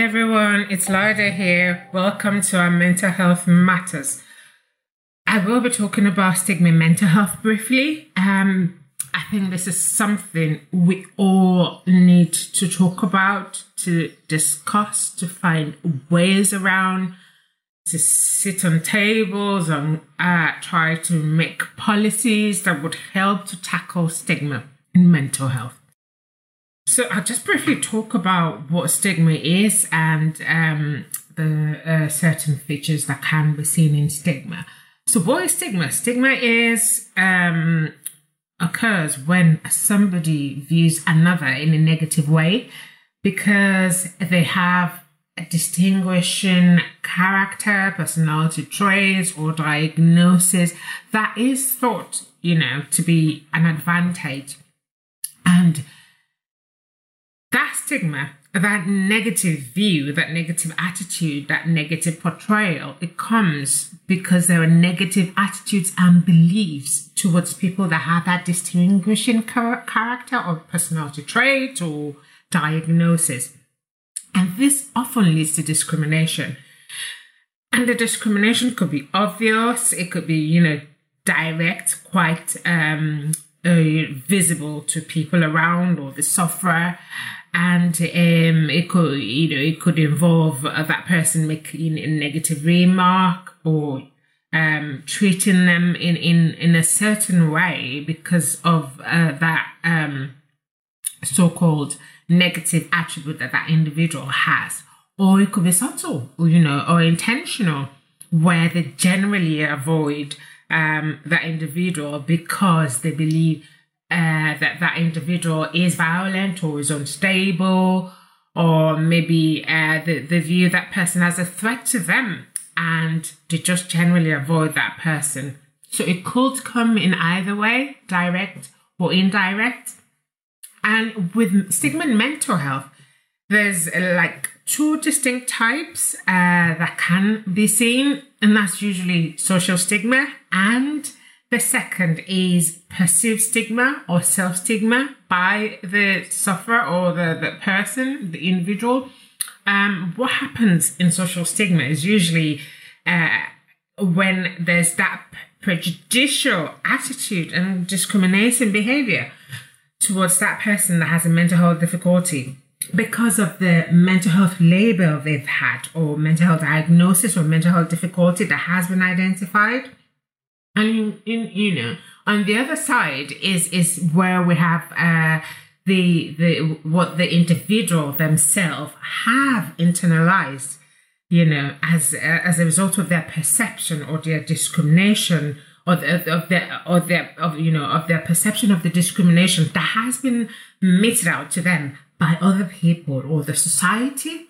Everyone, it's Lida here. Welcome to our Mental Health Matters. I will be talking about stigma in mental health briefly. Um, I think this is something we all need to talk about, to discuss, to find ways around, to sit on tables and uh, try to make policies that would help to tackle stigma in mental health. So I'll just briefly talk about what stigma is and um, the uh, certain features that can be seen in stigma. So what is stigma? Stigma is um, occurs when somebody views another in a negative way because they have a distinguishing character, personality traits, or diagnosis that is thought, you know, to be an advantage. And that stigma, that negative view, that negative attitude, that negative portrayal, it comes because there are negative attitudes and beliefs towards people that have that distinguishing character or personality trait or diagnosis. And this often leads to discrimination. And the discrimination could be obvious, it could be, you know, direct, quite um, uh, visible to people around or the sufferer and um, it could you know it could involve uh, that person making a negative remark or um, treating them in, in in a certain way because of uh, that um, so-called negative attribute that that individual has. Or it could be subtle you know or intentional where they generally avoid um, that individual because they believe uh, that that individual is violent or is unstable, or maybe uh, the, the view that person as a threat to them and to just generally avoid that person. So it could come in either way, direct or indirect. And with stigma in mental health, there's uh, like two distinct types uh, that can be seen, and that's usually social stigma and the second is perceived stigma or self stigma by the sufferer or the, the person, the individual. Um, what happens in social stigma is usually uh, when there's that prejudicial attitude and discriminating behavior towards that person that has a mental health difficulty because of the mental health label they've had or mental health diagnosis or mental health difficulty that has been identified and in, you know, on the other side is is where we have uh, the the what the individual themselves have internalized, you know, as uh, as a result of their perception or their discrimination or the, of their or their of you know of their perception of the discrimination that has been meted out to them by other people or the society,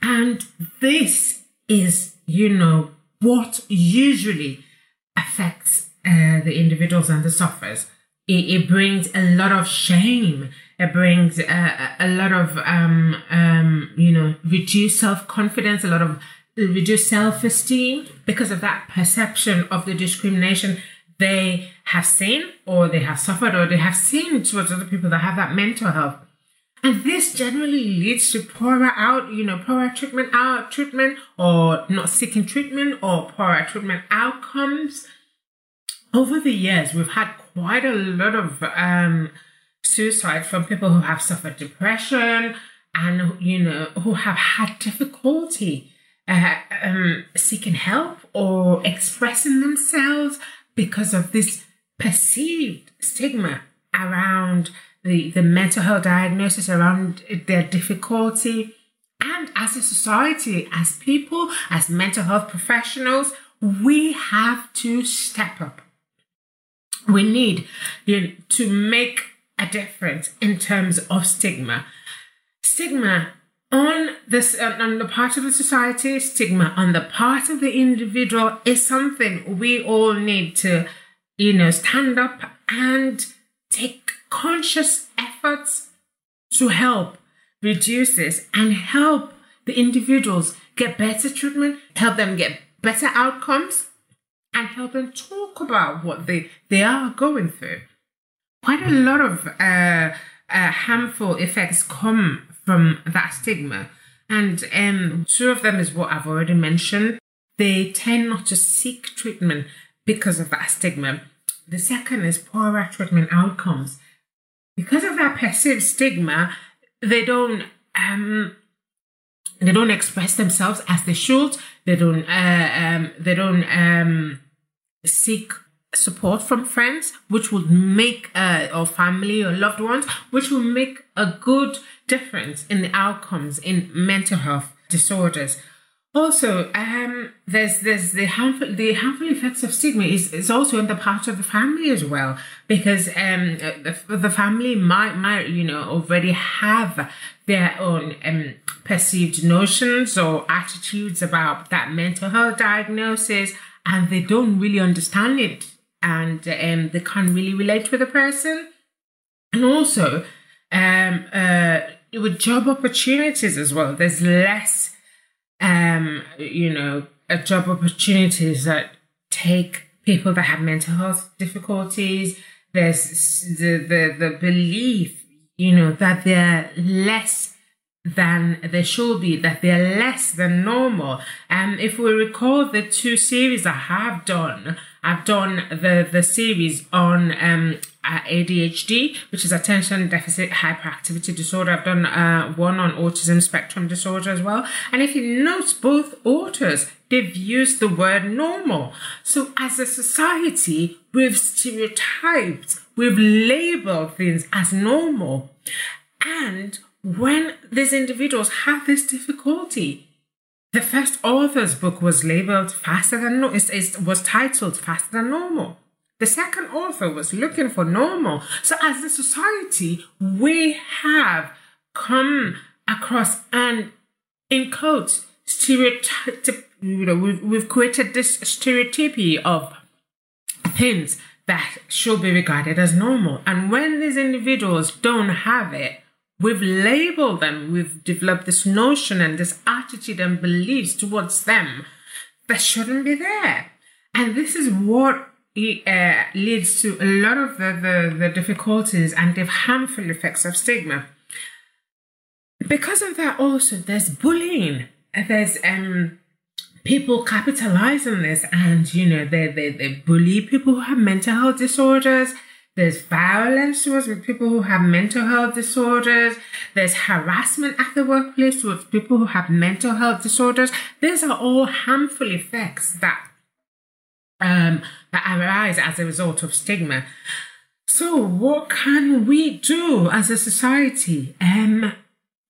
and this is you know what usually affects uh, the individuals and the sufferers. It, it, brings a lot of shame. It brings uh, a lot of, um, um, you know, reduced self confidence, a lot of reduced self esteem because of that perception of the discrimination they have seen or they have suffered or they have seen towards other people that have that mental health. And this generally leads to poorer out, you know, poorer treatment out treatment or not seeking treatment or poorer treatment outcomes. Over the years, we've had quite a lot of um, suicide from people who have suffered depression and, you know, who have had difficulty uh, um, seeking help or expressing themselves because of this perceived stigma around the, the mental health diagnosis around their difficulty. And as a society, as people, as mental health professionals, we have to step up. We need you know, to make a difference in terms of stigma. Stigma on this um, on the part of the society stigma on the part of the individual is something we all need to you know stand up and conscious efforts to help reduce this and help the individuals get better treatment help them get better outcomes and help them talk about what they they are going through quite a lot of uh, uh, harmful effects come from that stigma. And um, two of them is what I've already mentioned. They tend not to seek treatment because of that stigma. The second is poorer treatment outcomes. Because of that perceived stigma, they don't um, they don't express themselves as they should. They don't uh, um, they don't um, seek support from friends, which would make, uh, or family or loved ones, which will make a good difference in the outcomes in mental health disorders. Also, um, there's there's the harmful the harmful effects of stigma is, is also in the part of the family as well because um the, the family might might you know already have their own um perceived notions or attitudes about that mental health diagnosis and they don't really understand it and um, they can't really relate with the person. And also, um, uh, with job opportunities as well, there's less, um, you know, job opportunities that take people that have mental health difficulties. There's the, the, the belief, you know, that they're less than they should be, that they're less than normal. And if we recall the two series I have done, I've done the, the series on um, ADHD, which is attention deficit hyperactivity disorder. I've done uh, one on autism spectrum disorder as well. And if you note, both authors, they've used the word normal. So as a society, we've stereotyped, we've labeled things as normal. And when these individuals have this difficulty, the first author's book was labeled faster than no, it, it was titled faster than normal. The second author was looking for normal. So as a society, we have come across and in quotes stereotype. You know, we've, we've created this stereotypy of things that should be regarded as normal. And when these individuals don't have it, We've labeled them, we've developed this notion and this attitude and beliefs towards them that shouldn't be there. And this is what uh, leads to a lot of the, the, the difficulties and the harmful effects of stigma. Because of that, also, there's bullying. There's um, people capitalize on this and, you know, they, they, they bully people who have mental health disorders there's violence towards people who have mental health disorders. There's harassment at the workplace towards people who have mental health disorders. These are all harmful effects that um, that arise as a result of stigma. So, what can we do as a society um,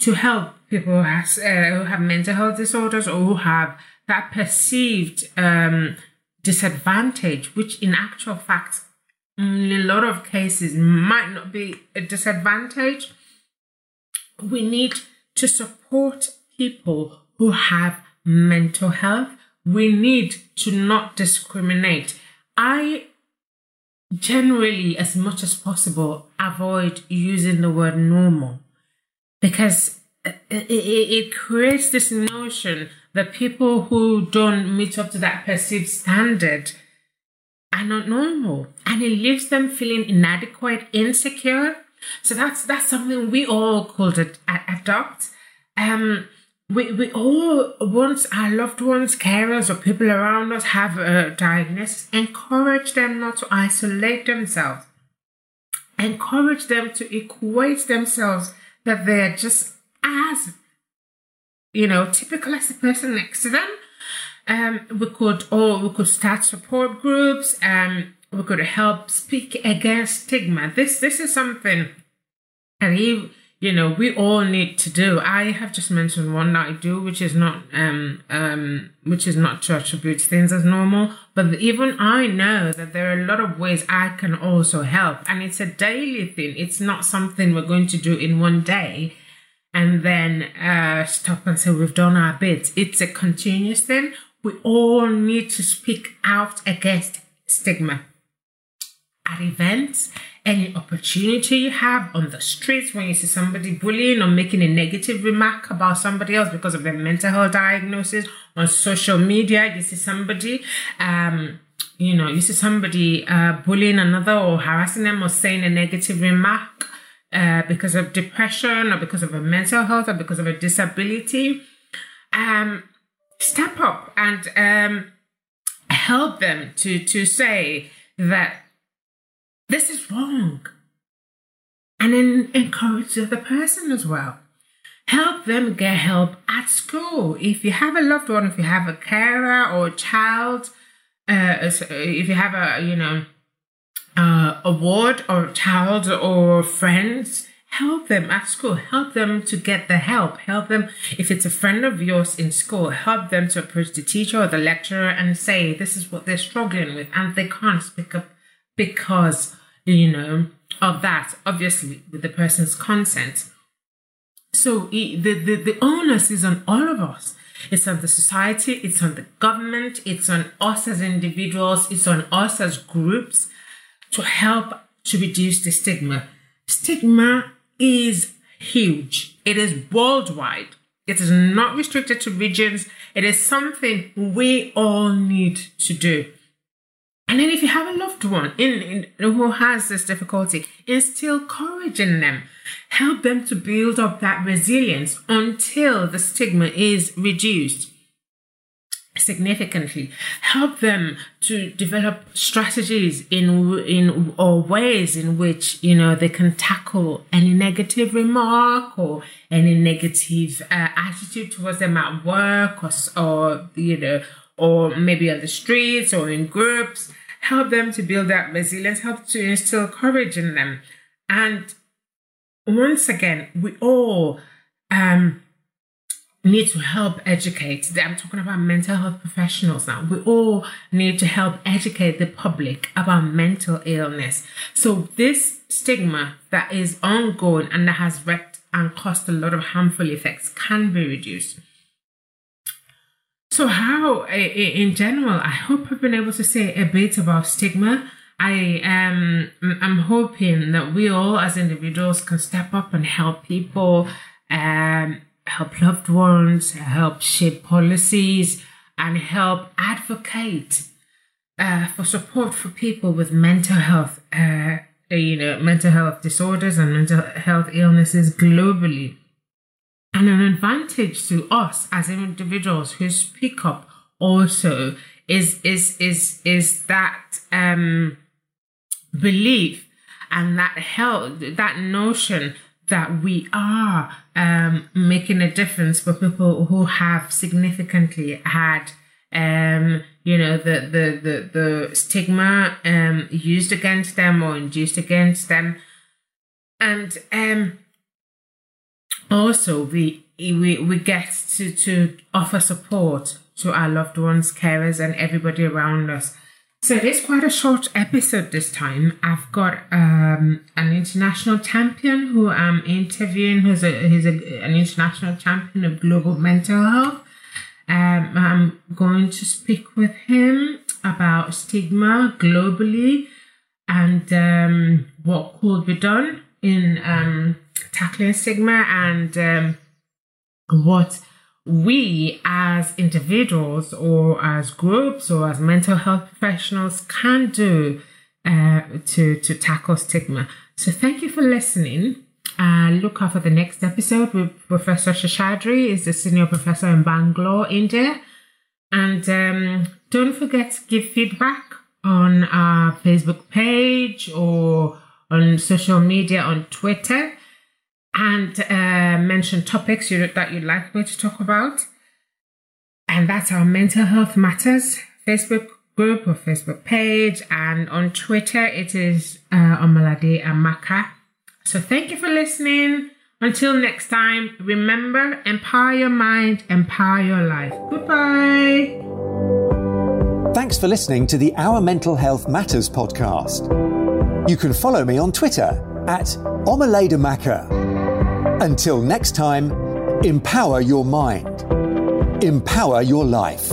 to help people who, has, uh, who have mental health disorders or who have that perceived um, disadvantage, which in actual fact in a lot of cases might not be a disadvantage. We need to support people who have mental health. We need to not discriminate. I generally, as much as possible, avoid using the word normal because it, it, it creates this notion that people who don't meet up to that perceived standard are not normal and it leaves them feeling inadequate, insecure. So that's that's something we all could ad- adopt. Um, we, we all, once our loved ones, carers, or people around us have a diagnosis, encourage them not to isolate themselves. Encourage them to equate themselves that they're just as, you know, typical as the person next to them um, we could or we could start support groups. Um, we could help speak against stigma. This this is something and you you know we all need to do. I have just mentioned one that I do, which is not um um which is not to attribute things as normal, but even I know that there are a lot of ways I can also help, and it's a daily thing. It's not something we're going to do in one day and then uh, stop and say we've done our bit. It's a continuous thing. We all need to speak out against stigma. At events, any opportunity you have on the streets when you see somebody bullying or making a negative remark about somebody else because of their mental health diagnosis on social media, you see somebody, um, you know, you see somebody uh, bullying another or harassing them or saying a negative remark uh, because of depression or because of a mental health or because of a disability, um, step up and um, help them to to say that this is wrong. And then encourage the other person as well. Help them get help at school. If you have a loved one, if you have a carer or a child, uh, if you have a, you know, uh, a ward or child or friends, help them at school. Help them to get the help. Help them, if it's a friend of yours in school, help them to approach the teacher or the lecturer and say, this is what they're struggling with. And they can't speak up because, you know, of that, obviously, with the person's consent. So the, the, the onus is on all of us. It's on the society, it's on the government, it's on us as individuals, it's on us as groups to help to reduce the stigma. Stigma is huge. It is worldwide. It is not restricted to regions. It is something we all need to do. And then if you have a loved one in, in, who has this difficulty, instill courage in them. Help them to build up that resilience until the stigma is reduced significantly. Help them to develop strategies in in or ways in which you know they can tackle any negative remark or any negative uh, attitude towards them at work or or you know or maybe on the streets or in groups help them to build that resilience, help to instill courage in them. And once again, we all um, need to help educate. I'm talking about mental health professionals now. We all need to help educate the public about mental illness. So this stigma that is ongoing and that has wreaked and caused a lot of harmful effects can be reduced. So, how, in general, I hope I've been able to say a bit about stigma. I am, I'm hoping that we all as individuals can step up and help people, um, help loved ones, help shape policies, and help advocate uh, for support for people with mental health, uh, you know, mental health disorders and mental health illnesses globally. And an advantage to us as individuals who speak up also is is is is that um, belief and that help that notion that we are um, making a difference for people who have significantly had um, you know the the the, the stigma um, used against them or induced against them and um, also we we we get to to offer support to our loved ones, carers, and everybody around us. So it is quite a short episode this time. I've got um, an international champion who I'm interviewing, who's a he's a, an international champion of global mental health. Um, I'm going to speak with him about stigma globally and um, what could be done in um, tackling stigma and um, what we as individuals or as groups or as mental health professionals can do uh, to, to tackle stigma. So thank you for listening. Uh, look out for the next episode with Professor Seshadri is the senior professor in Bangalore, India. And um, don't forget to give feedback on our Facebook page or on social media on Twitter and uh, mention topics you, that you'd like me to talk about. And that's our Mental Health Matters Facebook group or Facebook page. And on Twitter, it is uh, Omalade Amaka. So thank you for listening. Until next time, remember empower your mind, empower your life. Goodbye. Thanks for listening to the Our Mental Health Matters podcast. You can follow me on Twitter at Omaladamaka Until next time, empower your mind, empower your life.